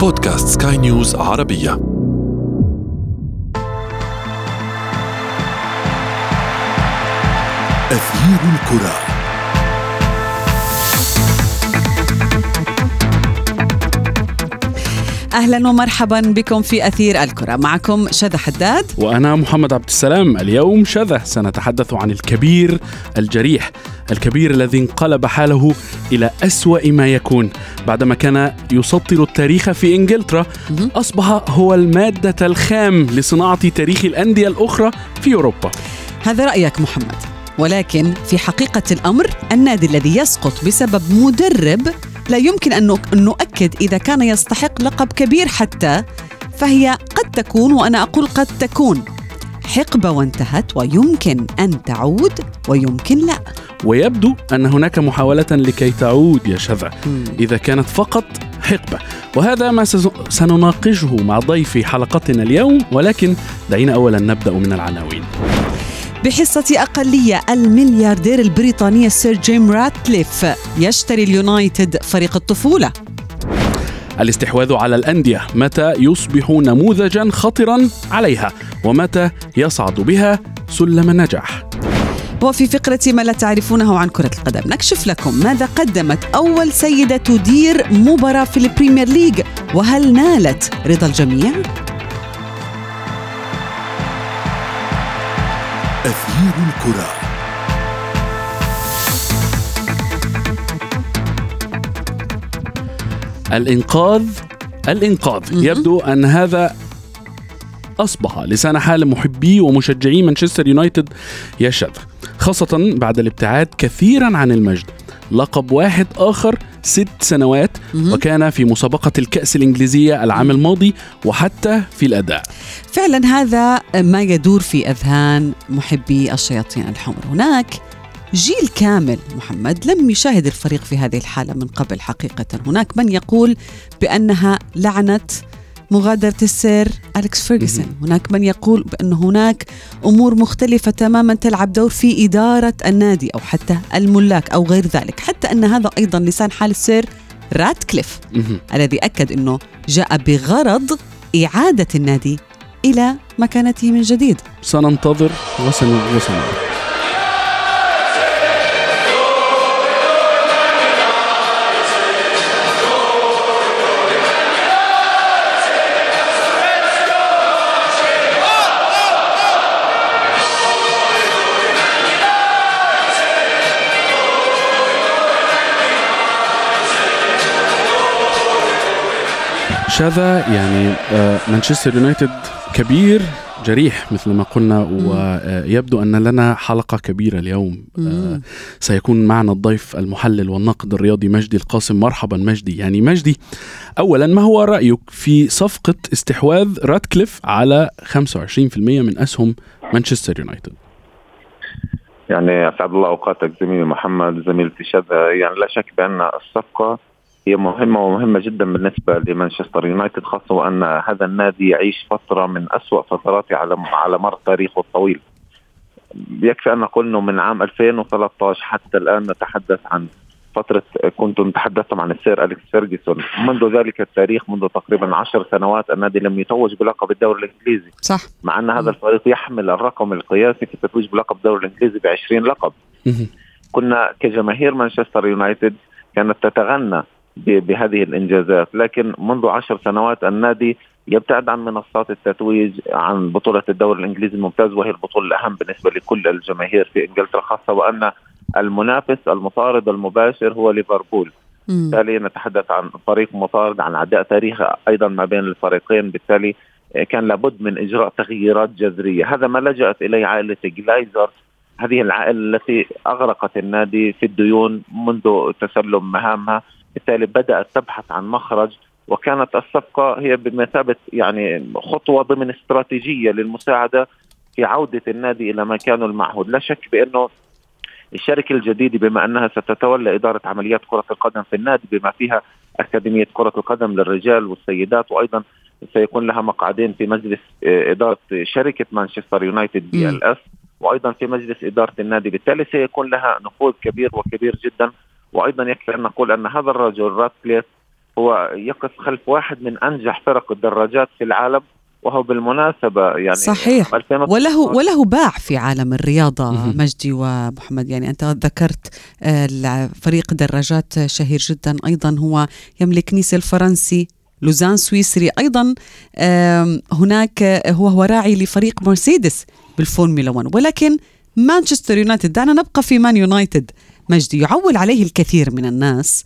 بودكاست سكاي نيوز عربية. أثير الكرة. أهلا ومرحبا بكم في أثير الكرة. معكم شذى حداد. وأنا محمد عبد السلام. اليوم شذى سنتحدث عن الكبير الجريح الكبير الذي انقلب حاله إلى أسوأ ما يكون. بعدما كان يسطر التاريخ في إنجلترا أصبح هو المادة الخام لصناعة تاريخ الأندية الأخرى في أوروبا. هذا رأيك محمد. ولكن في حقيقة الأمر النادي الذي يسقط بسبب مدرب لا يمكن أن نؤكد إذا كان يستحق لقب كبير حتى فهي قد تكون وأنا أقول قد تكون. حقبة وانتهت ويمكن أن تعود ويمكن لا. ويبدو أن هناك محاولة لكي تعود يا شذا. إذا كانت فقط حقبة. وهذا ما سنناقشه مع ضيفي حلقتنا اليوم ولكن دعينا أولا نبدأ من العناوين. بحصة أقلية الملياردير البريطاني سير جيم راتليف يشتري اليونايتد فريق الطفولة الاستحواذ على الأندية متى يصبح نموذجا خطرا عليها ومتى يصعد بها سلم النجاح وفي فقرة ما لا تعرفونه عن كرة القدم نكشف لكم ماذا قدمت أول سيدة تدير مباراة في البريمير ليج وهل نالت رضا الجميع؟ الكرة. الإنقاذ الإنقاذ. يبدو أن هذا أصبح لسان حال محبي ومشجعي مانشستر يونايتد يشذ خاصة بعد الابتعاد كثيرا عن المجد. لقب واحد آخر ست سنوات وكان في مسابقة الكأس الإنجليزية العام الماضي وحتى في الأداء. فعلا هذا ما يدور في أذهان محبي الشياطين الحمر. هناك جيل كامل محمد لم يشاهد الفريق في هذه الحالة من قبل حقيقة. هناك من يقول بأنها لعنة مغادرة السير أليكس فيرجسون هناك من يقول بأن هناك أمور مختلفة تماما تلعب دور في إدارة النادي أو حتى الملاك أو غير ذلك. حتى أن هذا أيضا لسان حال السير راتكليف الذي أكد أنه جاء بغرض إعادة النادي إلى مكانته من جديد. سننتظر وسنرى شذا يعني آه، مانشستر يونايتد كبير جريح مثل ما قلنا ويبدو أن لنا حلقة كبيرة اليوم آه، سيكون معنا الضيف المحلل والناقد الرياضي مجدي القاسم. مرحبا مجدي. يعني مجدي اولا ما هو رأيك في صفقة استحواذ راتكليف على 25% من أسهم مانشستر يونايتد؟ يعني أسعد الله أوقاتك زميلي محمد زميلتي شذا يعني لا شك بأن الصفقة هي مهمة ومهمة جدا بالنسبة لمانشستر يونايتد خاصة وأن هذا النادي يعيش فترة من أسوأ فتراته على على مر تاريخه الطويل. يكفي أن نقول أنه من عام 2013 حتى الآن نتحدث عن فترة كنتم تحدثتم عن السير أليكس فيرجسون. منذ ذلك التاريخ منذ تقريبا عشر سنوات النادي لم يتوج بلقب الدوري الإنجليزي. صح. مع أن هذا الفريق يحمل الرقم القياسي في التتويج بلقب الدوري الإنجليزي ب 20 لقب كنا كجماهير مانشستر يونايتد كانت تتغنى بهذه الإنجازات. لكن منذ عشر سنوات النادي يبتعد عن منصات التتويج عن بطولة الدوري الإنجليزي الممتاز وهي البطولة الأهم بالنسبة لكل الجماهير في إنجلترا خاصة وأن المنافس المطارد المباشر هو ليفربول. بالتالي نتحدث عن فريق مطارد عن عداء تاريخي أيضا ما بين الفريقين. بالتالي كان لابد من إجراء تغييرات جذرية. هذا ما لجأت إليه عائلة جلايزر. هذه العائلة التي أغرقت النادي في الديون منذ تسلم مهامها. بالتالي بدات تبحث عن مخرج وكانت الصفقة هي بمثابة يعني خطوة ضمن استراتيجية للمساعدة في عودة النادي إلى مكانه المعهود، لا شك بأنه الشركة الجديده بما أنها ستتولى إدارة عمليات كرة القدم في النادي بما فيها أكاديمية كرة القدم للرجال والسيدات وأيضا سيكون لها مقعدين في مجلس آه، إدارة شركة مانشستر يونايتد PLC وأيضا في مجلس إدارة النادي، بالتالي سيكون لها نفوذ كبير وكبير جدا وأيضا يكفي أن نقول أن هذا الرجل راتكليف هو يقف خلف واحد من أنجح فرق الدراجات في العالم وهو بالمناسبة يعني صحيح. 2019 وله وله باع في عالم الرياضة. مجدي ومحمد. يعني أنت ذكرت آه، فريق دراجات شهير جدا. أيضا هو يملك نيس الفرنسي لوزان سويسري. أيضا هناك آه، هو هو راعي لفريق مرسيدس بالفورمولا 1 ولكن مانشستر يونايتد دعنا نبقى في مان يونايتد. مجدي يعول عليه الكثير من الناس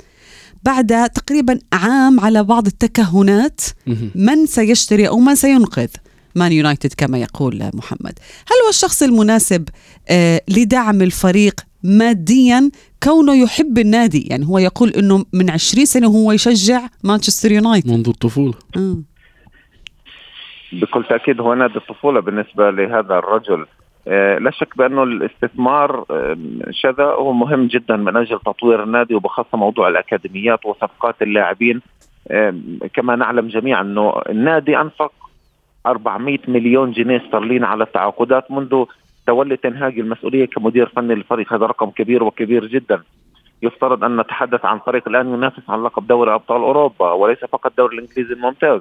بعد تقريبا عام على بعض التكهنات. من سيشتري أو من سينقذ مان يونايتد كما يقول محمد. هل هو الشخص المناسب آه، لدعم الفريق ماديا كونه يحب النادي؟ يعني هو يقول إنه من 20 سنة هو يشجع مانشستر يونايتد. منذ الطفولة. آه. بكل تأكيد هو نادي الطفولة بالنسبة لهذا الرجل. لا شك بأنه الاستثمار آه، شذا هو مهم جدا من أجل تطوير النادي وبخاصة موضوع الأكاديميات وصفقات اللاعبين. آه، كما نعلم جميعا أنه النادي أنفق 400 مليون جنيه استرليني على التعاقدات منذ تولي تنهاج المسؤولية كمدير فني للفريق هذا رقم كبير وكبير جدا. يفترض أن نتحدث عن فريق الآن ينافس على لقب دوري أبطال أوروبا وليس فقط الدوري الإنجليزي الممتاز.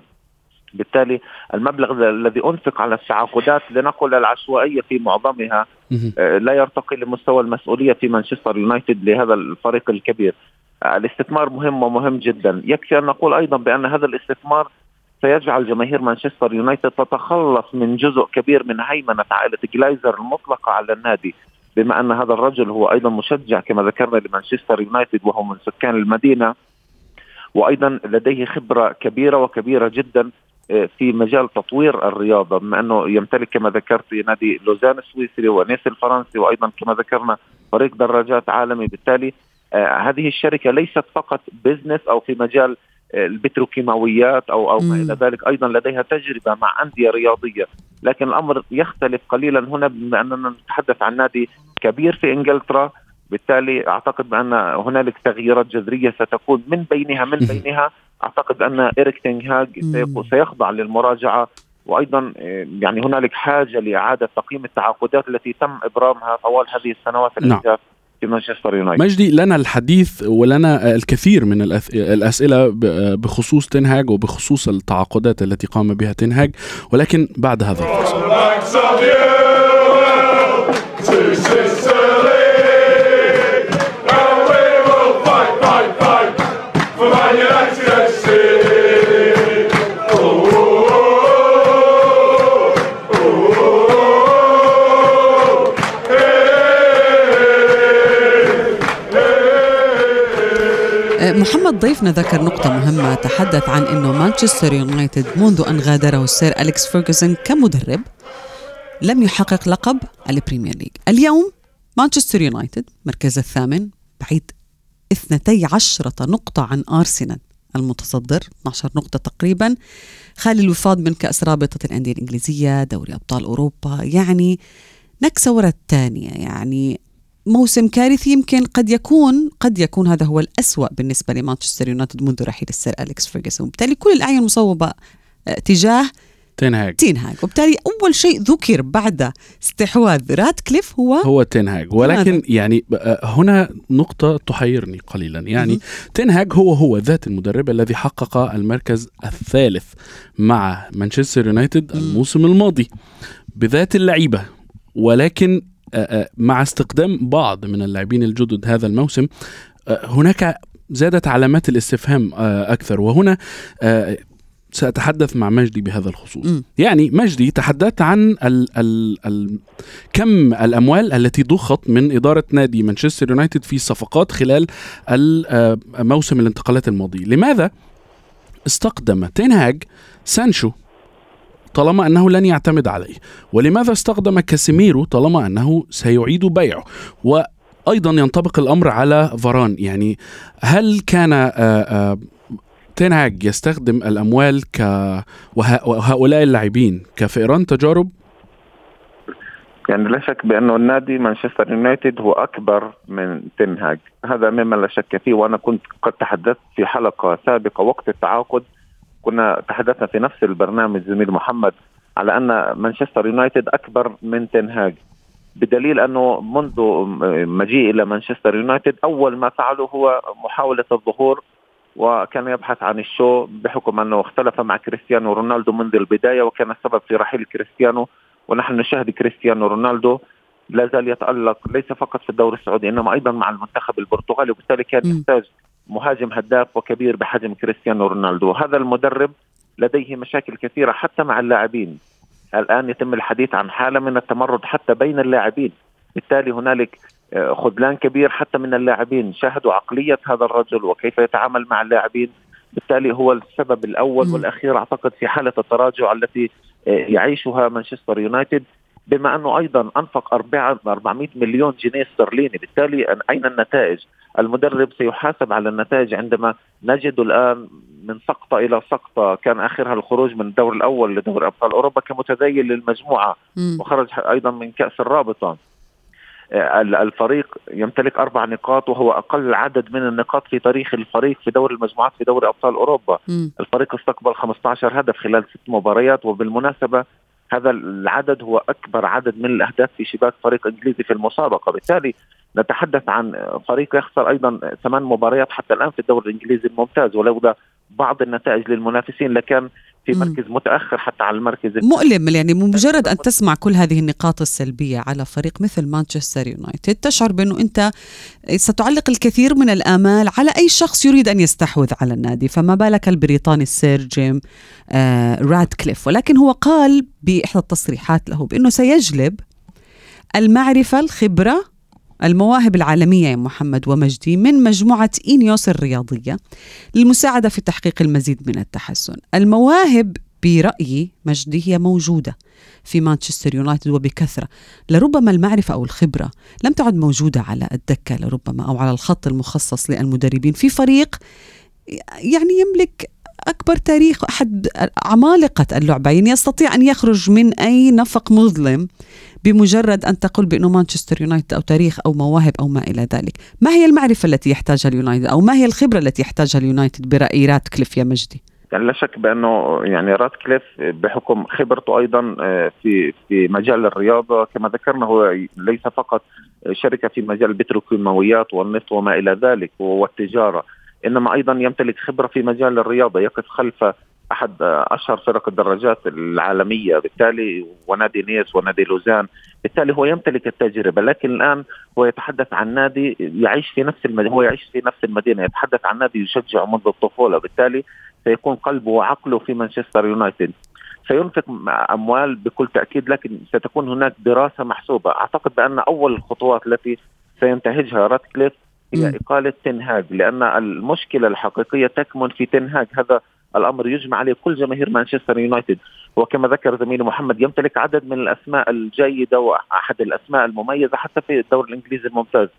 بالتالي المبلغ الذي أنفق على التعاقدات لنقل العشوائية في معظمها. آه، لا يرتقي لمستوى المسؤولية في مانشستر يونايتد لهذا الفريق الكبير. آه، الاستثمار مهم ومهم جدا، يكفي أن نقول أيضا بأن هذا الاستثمار سيجعل جماهير مانشستر يونايتد تتخلص من جزء كبير من هيمنة عائلة جلايزر المطلقة على النادي بما أن هذا الرجل هو أيضا مشجع كما ذكرنا لمانشستر يونايتد وهو من سكان المدينة وأيضا لديه خبرة كبيرة وكبيرة جدا في مجال تطوير الرياضة بما أنه يمتلك كما ذكرت نادي لوزان السويسري ونيس الفرنسي وأيضا كما ذكرنا فريق دراجات عالمي. بالتالي آه، هذه الشركة ليست فقط business أو في مجال آه، البتروكيماويات أو أو ما. إلى ذلك أيضا لديها تجربة مع أندية رياضية. لكن الأمر يختلف قليلا هنا بما أننا نتحدث عن نادي كبير في إنجلترا. بالتالي أعتقد بأن هنالك تغييرات جذرية ستكون من بينها من بينها أعتقد أن إيريك تنهاج. سيخضع للمراجعة وأيضا آه، يعني هنالك حاجة لإعادة تقييم التعاقدات التي تم إبرامها طوال هذه السنوات نعم. الاخيره في مانشستر يونايتد مجدي لنا الحديث ولنا الكثير من الأسئلة ب- بخصوص تنهاج وبخصوص التعاقدات التي قام بها تنهاج ولكن بعد هذا الفصل محمد ضيفنا ذكر نقطة مهمة تحدث عن أنه مانشستر يونايتد منذ أن غادره السير أليكس فيرغسون كمدرب لم يحقق لقب البريمير ليج. اليوم مانشستر يونايتد مركز الثامن بعيد 12 نقطة عن أرسنال. المتصدر 12 نقطة تقريبا خالي الوفاض من كأس رابطة الأندية الإنجليزية دوري أبطال أوروبا يعني نكسة ورا الثانية يعني موسم كارثي يمكن قد يكون قد يكون هذا هو الأسوأ بالنسبة لمانشستر يونايتد منذ رحيل السير أليكس فيرغسون بالتالي كل الأعين مصوبة آه، تجاه تنهاج. تينهاج وبالتالي أول شيء ذكر بعد استحواذ راتكليف هو هو تنهاج ولكن لماذا؟ يعني آه، هنا نقطة تحيرني قليلا. يعني. تنهاج هو هو ذات المدرب الذي حقق المركز الثالث مع مانشستر يونايتد الموسم الماضي. بذات اللعيبة. ولكن مع استقدام بعض من اللاعبين الجدد هذا الموسم آه، هناك زادت علامات الاستفهام أكثر. وهنا سأتحدث مع مجدي بهذا الخصوص. مم. يعني مجدي تحدثت عن ال ال ال كم الأموال التي ضخت من إدارة نادي مانشستر يونايتد في صفقات خلال ال- موسم الانتقالات الماضي لماذا استقدم تنهاج سانشو طالما أنه لن يعتمد عليه. ولماذا استخدم كاسيميرو طالما أنه سيعيد بيعه؟ وأيضا ينطبق الأمر على فاران. يعني هل كان آه، آه، تنهاج يستخدم الأموال ك وه- وهؤلاء اللاعبين كفئران تجارب؟ يعني لا شك بانه النادي مانشستر يونايتد هو أكبر من تنهاج هذا مما لا شك فيه وأنا كنت قد تحدثت في حلقة سابقة وقت التعاقد كنا تحدثنا في نفس البرنامج زميل محمد على أن مانشستر يونايتد أكبر من تنهاج بدليل أنه منذ مجيء إلى مانشستر يونايتد أول ما فعله هو محاولة الظهور وكان يبحث عن ال show بحكم أنه اختلف مع كريستيانو رونالدو منذ البداية وكان السبب في رحيل كريستيانو ونحن نشاهد كريستيانو رونالدو لا زال يتألق ليس فقط في الدوري السعودي إنما أيضا مع المنتخب البرتغالي وبالتالي كان. يحتاج مهاجم هداف وكبير بحجم كريستيانو رونالدو. هذا المدرب لديه مشاكل كثيرة حتى مع اللاعبين. الآن يتم الحديث عن حالة من التمرد حتى بين اللاعبين. بالتالي هنالك آه، خذلان كبير حتى من اللاعبين. شاهدوا عقلية هذا الرجل وكيف يتعامل مع اللاعبين. بالتالي هو السبب الأول مم. والأخير أعتقد في حالة التراجع التي آه، يعيشها مانشستر يونايتد. بما أنه أيضا أنفق 400 مليون جنيه استرليني بالتالي أين النتائج المدرب سيحاسب على النتائج عندما نجد الآن من سقطة إلى سقطة كان آخرها الخروج من الدور الأول لدوري أبطال أوروبا كمتزين للمجموعة. وخرج أيضا من كأس الرابطة آه، ال- الفريق يمتلك أربع نقاط وهو أقل عدد من النقاط في تاريخ الفريق في دوري المجموعات في دوري أبطال أوروبا مم. الفريق استقبل 15 هدف خلال ست مباريات وبالمناسبة هذا العدد هو أكبر عدد من الأهداف في شباك فريق إنجليزي في المسابقة. بالتالي نتحدث عن فريق يخسر أيضا ثمان مباريات حتى الآن في الدوري الإنجليزي الممتاز ولولا بعض النتائج للمنافسين لكان في. مركز متأخر حتى على المركز مؤلم يعني مجرد أن تسمع كل هذه النقاط السلبية على فريق مثل مانشستر يونايتد تشعر بأنه أنت ستعلق الكثير من الآمال على أي شخص يريد أن يستحوذ على النادي فما بالك البريطاني السير جيم آه رادكليف ولكن هو قال بإحدى التصريحات له بأنه سيجلب المعرفة الخبرة المواهب العالمية يا محمد ومجدي من مجموعة إينيوس الرياضية للمساعدة في تحقيق المزيد من التحسن. المواهب برأيي مجدي هي موجودة في مانشستر يونايتد وبكثرة لربما المعرفة أو الخبرة لم تعد موجودة على الدكة لربما أو على الخط المخصص للمدربين. في فريق يعني يملك أكبر تاريخ أحد عمالقة اللعبة يعني يستطيع أن يخرج من أي نفق مظلم بمجرد أن تقول بأنه مانشستر يونايتد أو تاريخ أو مواهب أو ما إلى ذلك. ما هي المعرفة التي يحتاجها اليونايتد أو ما هي الخبرة التي يحتاجها اليونايتد برأي راتكليف يا مجدي؟ يعني لا شك بأنه يعني راتكليف بحكم خبرته أيضا آه، في في مجال الرياضة. كما ذكرنا هو ليس فقط شركة في مجال البتروكيماويات والنفط وما إلى ذلك والتجارة. إنما أيضا يمتلك خبرة في مجال الرياضة يقف خلف أحد أشهر فرق الدراجات العالمية بالتالي ونادي نيس ونادي لوزان بالتالي هو يمتلك التجربة لكن الآن هو يتحدث عن نادي يعيش في نفس المدينة هو يعيش في نفس المدينة يتحدث عن نادي يشجع منذ الطفولة بالتالي سيكون قلبه وعقله في مانشستر يونايتد. سينفق أموال بكل تأكيد لكن ستكون هناك دراسة محسوبة. أعتقد بأن أول الخطوات التي سينتهجها راتكليف هي. إقالة تنهاج لأن المشكلة الحقيقية تكمن في تنهاج. هذا الأمر يجمع عليه كل جماهير مانشستر يونايتد. وكما ذكر زميلي محمد يمتلك عدد من الأسماء الجيدة وأحد الأسماء المميزة حتى في الدوري الإنجليزي الممتاز.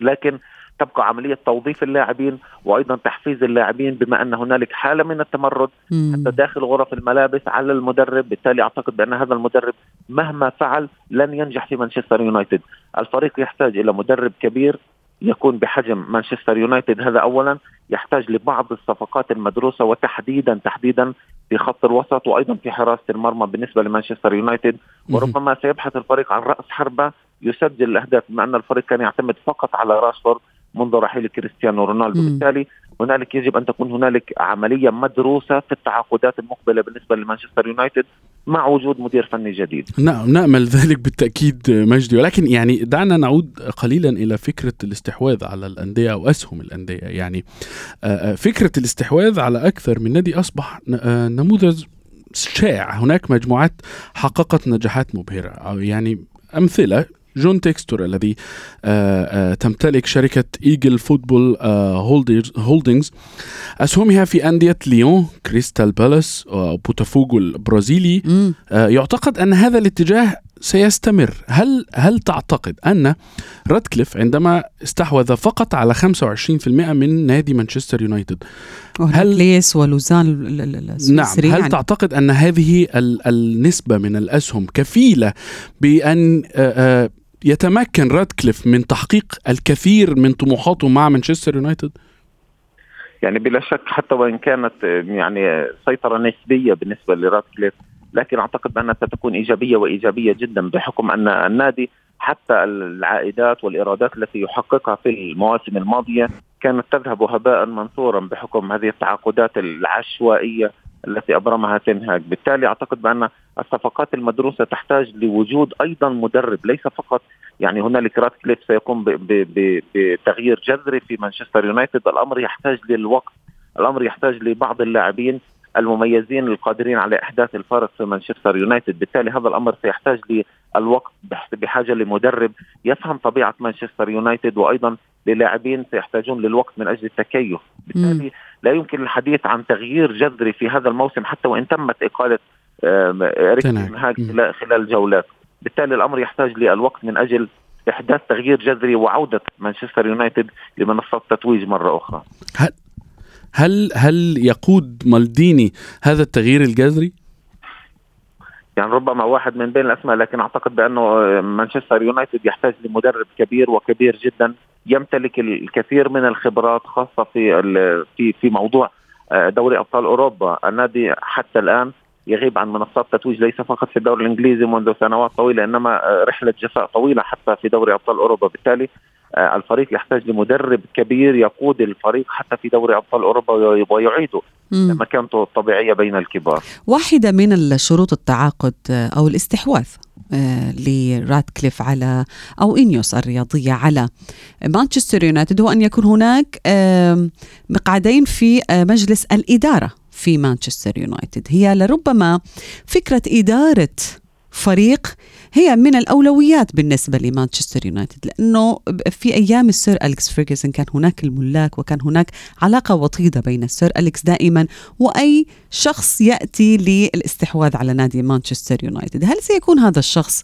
لكن تبقى عملية توظيف اللاعبين وأيضا تحفيز اللاعبين بما أن هنالك حالة من التمرد. حتى داخل غرف الملابس على المدرب. بالتالي أعتقد بأن هذا المدرب مهما فعل لن ينجح في مانشستر يونايتد. الفريق يحتاج إلى مدرب كبير يكون بحجم مانشستر يونايتد. هذا اولا. يحتاج لبعض الصفقات المدروسة وتحديدا تحديدا في خط الوسط وأيضا في حراسه المرمى بالنسبة لمانشستر يونايتد. وربما سيبحث الفريق عن رأس حربة يسجل الأهداف بما أن الفريق كان يعتمد فقط على راشفورد منذ رحيل كريستيانو رونالدو. بالتالي هنالك يجب أن تكون هنالك عملية مدروسة في التعاقدات المقبلة بالنسبة لمانشستر يونايتد مع وجود مدير فني جديد. نعم نأمل ذلك بالتأكيد مجدي. ولكن يعني دعنا نعود قليلا إلى فكرة الاستحواذ على الأندية أو أسهم الأندية. يعني آه، آه، فكرة الاستحواذ على أكثر من نادي أصبح ن- آه، نموذج شائع. هناك مجموعات حققت نجاحات مبهرة. أو يعني أمثال جون تكستور الذي آه، آه، تمتلك شركة إيجل فوتبول آه، هولدينجز. أسهمها في أندية ليون كريستال بالاس وبوتافوغو البرازيلي. يعتقد أن هذا الاتجاه سيستمر. هل هل تعتقد أن راتكليف عندما استحوذ فقط على 25% من نادي مانشستر يونايتد هل- ليس ولوزان نعم هل يعني. تعتقد أن هذه ال- النسبة من الأسهم كفيلة بأن آه، آه، يتمكن راتكليف من تحقيق الكثير من طموحاته مع مانشستر يونايتد؟ يعني بلا شك حتى وإن كانت يعني سيطرة نسبية بالنسبة لراتكليف لكن أعتقد بانها ستكون إيجابية وإيجابية جدا بحكم أن النادي حتى العائدات والإيرادات التي يحققها في المواسم الماضية كانت تذهب هباء منثورا بحكم هذه التعاقدات العشوائية التي أبرمها تنهاج، بالتالي أعتقد بأن الصفقات المدروسة تحتاج لوجود أيضا مدرب ليس فقط يعني هنالك رات كليف سيقوم بتغيير جذري في مانشستر يونايتد، الأمر يحتاج للوقت، الأمر يحتاج لبعض اللاعبين المميزين القادرين على إحداث الفارق في مانشستر يونايتد، بالتالي هذا الأمر سيحتاج للوقت بحاجة لمدرب يفهم طبيعة مانشستر يونايتد وأيضا للاعبين سيحتاجون للوقت من أجل التكيف، بالتالي لا يمكن الحديث عن تغيير جذري في هذا الموسم حتى وإن تمت إقالة اريك خلال خلال جولات، بالتالي الأمر يحتاج للوقت من أجل إحداث تغيير جذري وعودة مانشستر يونايتد لمنصه التتويج مرة أخرى. هل هل يقود مالديني هذا التغيير الجذري؟ يعني ربما واحد من بين الأسماء لكن أعتقد بأنه مانشستر يونايتد يحتاج لمدرب كبير وكبير جدا يمتلك الكثير من الخبرات خاصة في في في موضوع آه، دوري أبطال أوروبا، النادي حتى الآن يغيب عن منصات التتويج ليس فقط في الدوري الإنجليزي منذ سنوات طويلة إنما آه، رحلة جفاء طويلة حتى في دوري أبطال أوروبا، بالتالي الفريق يحتاج لمدرب كبير يقود الفريق حتى في دوري أبطال أوروبا ويعيده. مكانته الطبيعية بين الكبار. واحدة من الشروط التعاقد آه، أو الاستحواذ آه، لراتكليف على أو إنيوس الرياضية على مانشستر يونايتد هو أن يكون هناك مقعدين في مجلس الإدارة في مانشستر يونايتد. هي لربما فكرة إدارة فريق هي من الأولويات بالنسبة لمانشستر يونايتد لأنه في أيام السير أليكس فيرجسون كان هناك الملاك وكان هناك علاقة وطيدة بين السير أليكس دائما وأي شخص يأتي للاستحواذ على نادي مانشستر يونايتد. هل سيكون هذا الشخص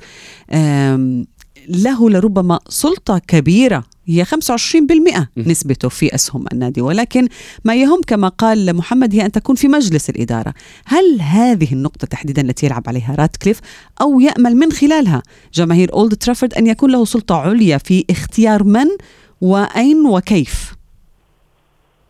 له لربما سلطة كبيرة هي 25% نسبته في أسهم النادي. ولكن ما يهم كما قال محمد هي أن تكون في مجلس الإدارة. هل هذه النقطة تحديدا التي يلعب عليها راتكليف أو يأمل من خلالها جماهير أولد ترافورد أن يكون له سلطة عليا في اختيار من وأين وكيف؟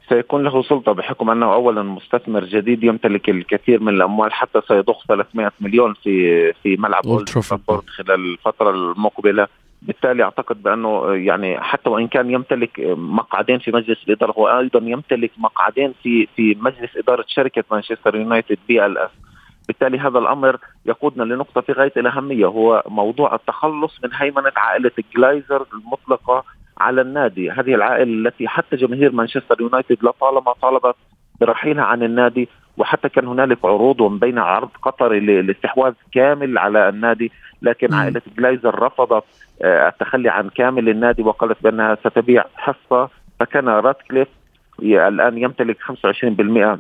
سيكون له سلطة بحكم أنه أولا مستثمر جديد يمتلك الكثير من الأموال حتى سيضخ 300 مليون في في ملعب أولد ترافورد خلال الفترة المقبلة. بالتالي أعتقد بأنه يعني حتى وإن كان يمتلك مقعدين في مجلس الإدارة هو أيضا يمتلك مقعدين في في مجلس إدارة شركة مانشستر يونايتد PLC بالتالي هذا الأمر يقودنا لنقطة في غاية الأهمية هو موضوع التخلص من هيمنة عائلة جلايزر المطلقة على النادي. هذه العائلة التي حتى جماهير مانشستر يونايتد لطالما طالبت برحيلها عن النادي وحتى كان هنالك عروض ومن بين عرض قطري للاستحواذ كامل على النادي لكن عائلة جلايزر رفضت التخلي عن كامل النادي وقالت بأنها ستبيع حصة فكان راتكليف الآن يمتلك 25%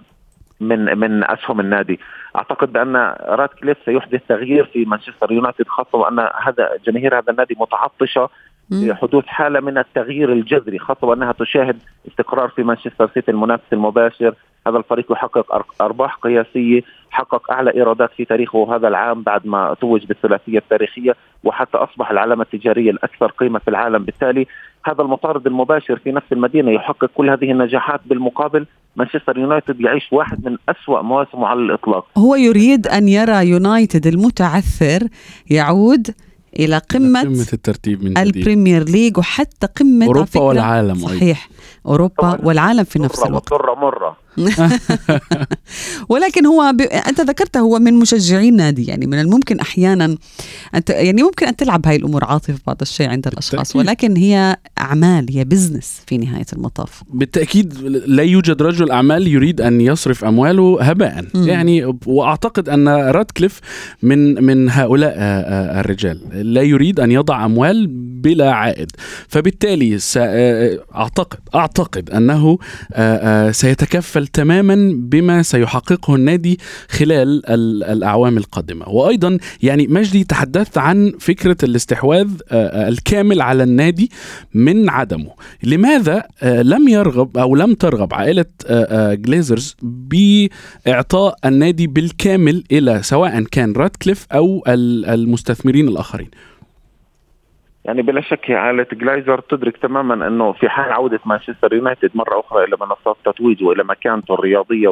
من من أسهم النادي. أعتقد بأن راتكليف سيحدث تغيير في مانشستر يونايتد خاصة وأن هذا جماهير هذا النادي متعطشة لحدوث حالة من التغيير الجذري خاصة وأنها تشاهد استقرار في مانشستر سيتي المنافس المباشر. هذا الفريق يحقق أرباح قياسية حقق أعلى إيرادات في تاريخه هذا العام بعد ما توج بالثلاثية التاريخية وحتى أصبح العلامة التجارية الأكثر قيمة في العالم. بالتالي هذا المطارد المباشر في نفس المدينة يحقق كل هذه النجاحات بالمقابل مانشستر يونايتد يعيش واحد من أسوأ مواسمه على الإطلاق. هو يريد أن يرى يونايتد المتعثر يعود إلى قمة قمة الترتيب من البريمير ليج وحتى قمة أوروبا والعالم صحيح. أوروبا والعالم في نفس الوقت مرة مرة. ولكن هو ب... أنت ذكرت هو من مشجعين نادي يعني من الممكن أحيانا انت يعني ممكن أن تلعب هاي الأمور عاطفة بعض الشيء عند الأشخاص بالتأكيد. ولكن هي أعمال هي بزنس في نهاية المطاف بالتأكيد لا يوجد رجل أعمال يريد أن يصرف أمواله هباء م. يعني وأعتقد أن راتكليف من من هؤلاء آه، آه، الرجال لا يريد أن يضع أموال بلا عائد. فبالتالي آه، اعتقد أعتقد أنه سيتكفل تماما بما سيحققه النادي خلال الأعوام القادمة. وأيضا يعني مجدي تحدثت عن فكرة الاستحواذ آه، آه، الكامل على النادي من عدمه. لماذا آه، لم يرغب أو لم ترغب عائلة جليزرز بإعطاء النادي بالكامل إلى سواء كان راتكليف أو المستثمرين الآخرين؟ يعني بلا شك عائلة جلايزر تدرك تماما أنه في حال عودة مانشستر يونايتد مرة أخرى إلى منصات التتويج وإلى مكانته الرياضية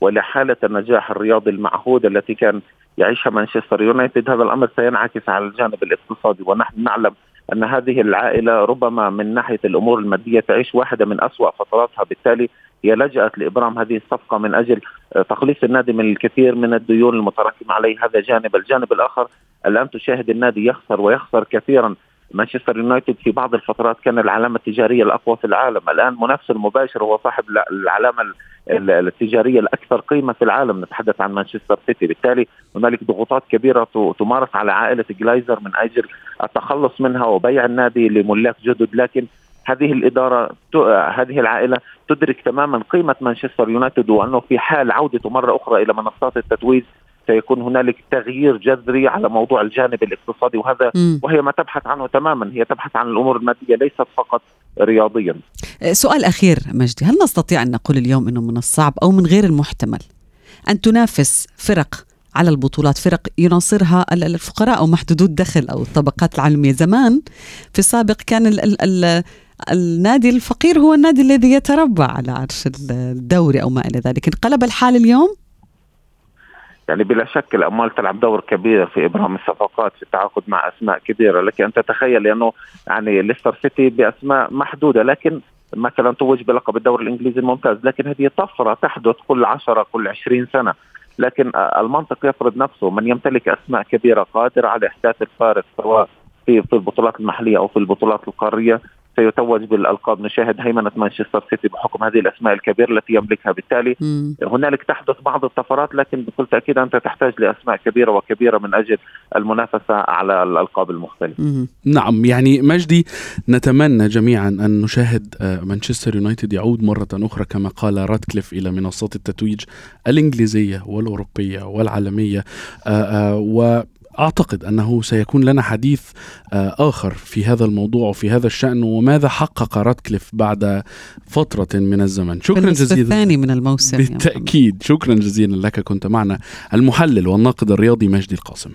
وإلى حالة النجاح الرياضي المعهودة التي كان يعيشها مانشستر يونايتد هذا الأمر سينعكس على الجانب الاقتصادي. ونحن نعلم أن هذه العائلة ربما من ناحية الأمور المادية تعيش واحدة من أسوأ فتراتها. بالتالي هي لجأت لإبرام هذه الصفقة من أجل تخليص النادي من الكثير من الديون المتراكمة عليه. هذا جانب، الجانب الآخر الآن تشاهد النادي يخسر ويخسر كثيرا مانشستر يونايتد في بعض الفترات كان العلامة التجارية الأقوى في العالم، الآن منافسه المباشر هو صاحب العلامة التجارية الأكثر قيمة في العالم. نتحدث عن مانشستر سيتي، بالتالي هنالك ضغوطات كبيرة تمارس على عائلة جلايزر من أجل التخلص منها وبيع النادي لملاك جدد، لكن هذه الإدارة هذه العائلة تدرك تماما قيمة مانشستر يونايتد وأنه في حال عودته مرة أخرى إلى منصات التتويج سيكون هنالك تغيير جذري على موضوع الجانب الاقتصادي وهذا م. وهي ما تبحث عنه تماما هي تبحث عن الأمور المادية ليست فقط رياضيا. سؤال أخير مجدي، هل نستطيع أن نقول اليوم إنه من الصعب أو من غير المحتمل أن تنافس فرق على البطولات فرق يناصرها الفقراء أو محدودو الدخل أو الطبقات العالمية زمان في السابق كان ال ال ال النادي الفقير هو النادي الذي يتربع على عرش الدوري أو ما إلى ذلك انقلب الحال اليوم يعني بلا شك الأموال تلعب دور كبير في ابرام الصفقات في التعاقد مع أسماء كبيرة. لك ان تتخيل لأنه يعني ليستر سيتي بأسماء محدودة. لكن مثلا توج بلقب الدوري الإنجليزي الممتاز. لكن هذه طفرة تحدث كل 10 كل 20 سنة. لكن المنطق يفرض نفسه. من يمتلك أسماء كبيرة قادرة على إحداث الفارق سواء في في البطولات المحلية أو في البطولات القارية. سيتوج بالألقاب نشاهد هيمنة مانشستر سيتي بحكم هذه الأسماء الكبيرة التي يملكها. بالتالي. هنالك تحدث بعض الطفرات لكن بكل تأكيد أنت تحتاج لأسماء كبيرة وكبيرة من أجل المنافسة على الألقاب المختلفة. نعم يعني مجدي نتمنى جميعا أن نشاهد آه، مانشستر يونايتد يعود مرة أخرى كما قال راتكليف إلى منصات التتويج الإنجليزية والأوروبية والعالمية. آه، آه، و أعتقد أنه سيكون لنا حديث آه، آخر في هذا الموضوع وفي هذا الشأن وماذا حقق راتكليف بعد فترة من الزمن. شكرا جزيلا. الثاني من الموسم بالتأكيد. شكرا جزيلا لك. كنت معنا المحلل والناقد الرياضي مجدي القاسم.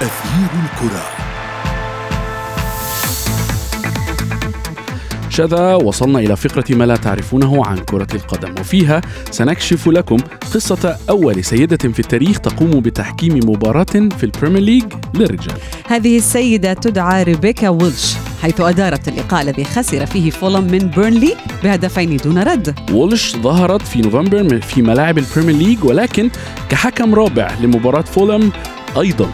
أثير الكرة. شذا وصلنا إلى فقرة ما لا تعرفونه عن كرة القدم. وفيها سنكشف لكم قصة أول سيدة في التاريخ تقوم بتحكيم مباراة في البريمير ليج للرجال. هذه السيدة تدعى ريبيكا ويلش حيث أدارت اللقاء الذي خسر فيه فولم من بيرنلي بهدفين دون رد. وولش ظهرت في نوفمبر في ملاعب البريمير ليج ولكن كحكم رابع لمباراة فولم أيضا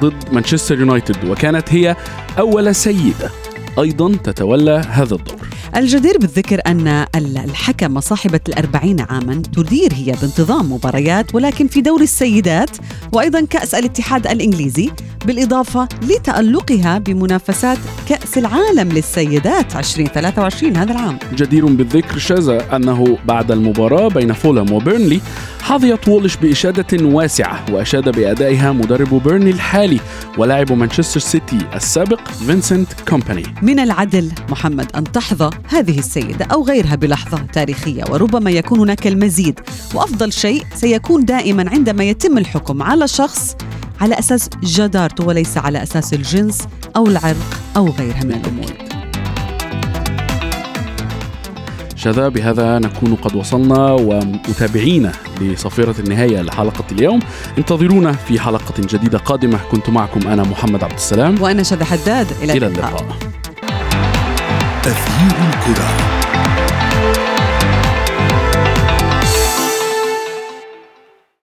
ضد مانشستر يونايتد وكانت هي أول سيدة. أيضا تتولى هذا الدور. الجدير بالذكر أن الحكمة صاحبة الأربعين عاما تدير هي بانتظام مباريات ولكن في دور السيدات وأيضا كأس الاتحاد الإنجليزي بالإضافة لتألقها بمنافسات كأس العالم للسيدات 2023 هذا العام. جدير بالذكر شذا أنه بعد المباراة بين فولم وبيرنلي حظيت وولش بإشادة واسعة وأشاد بأدائها مدرب بيرنلي الحالي ولاعب مانشستر سيتي السابق فينسنت كومباني. من العدل. محمد أن تحظى هذه السيدة أو غيرها بلحظة تاريخية وربما يكون هناك المزيد. وأفضل شيء سيكون دائما عندما يتم الحكم على شخص على أساس جدارته وليس على أساس الجنس أو العرق أو غيرها من الأمور. شذا بهذا نكون قد وصلنا ومتابعينا لصفيرة النهاية لحلقة اليوم. انتظرونا في حلقة جديدة قادمة. كنت معكم أنا محمد عبد السلام. وأنا شذا حداد. إلى, إلى اللقاء, اللقاء. تغيير الكرة.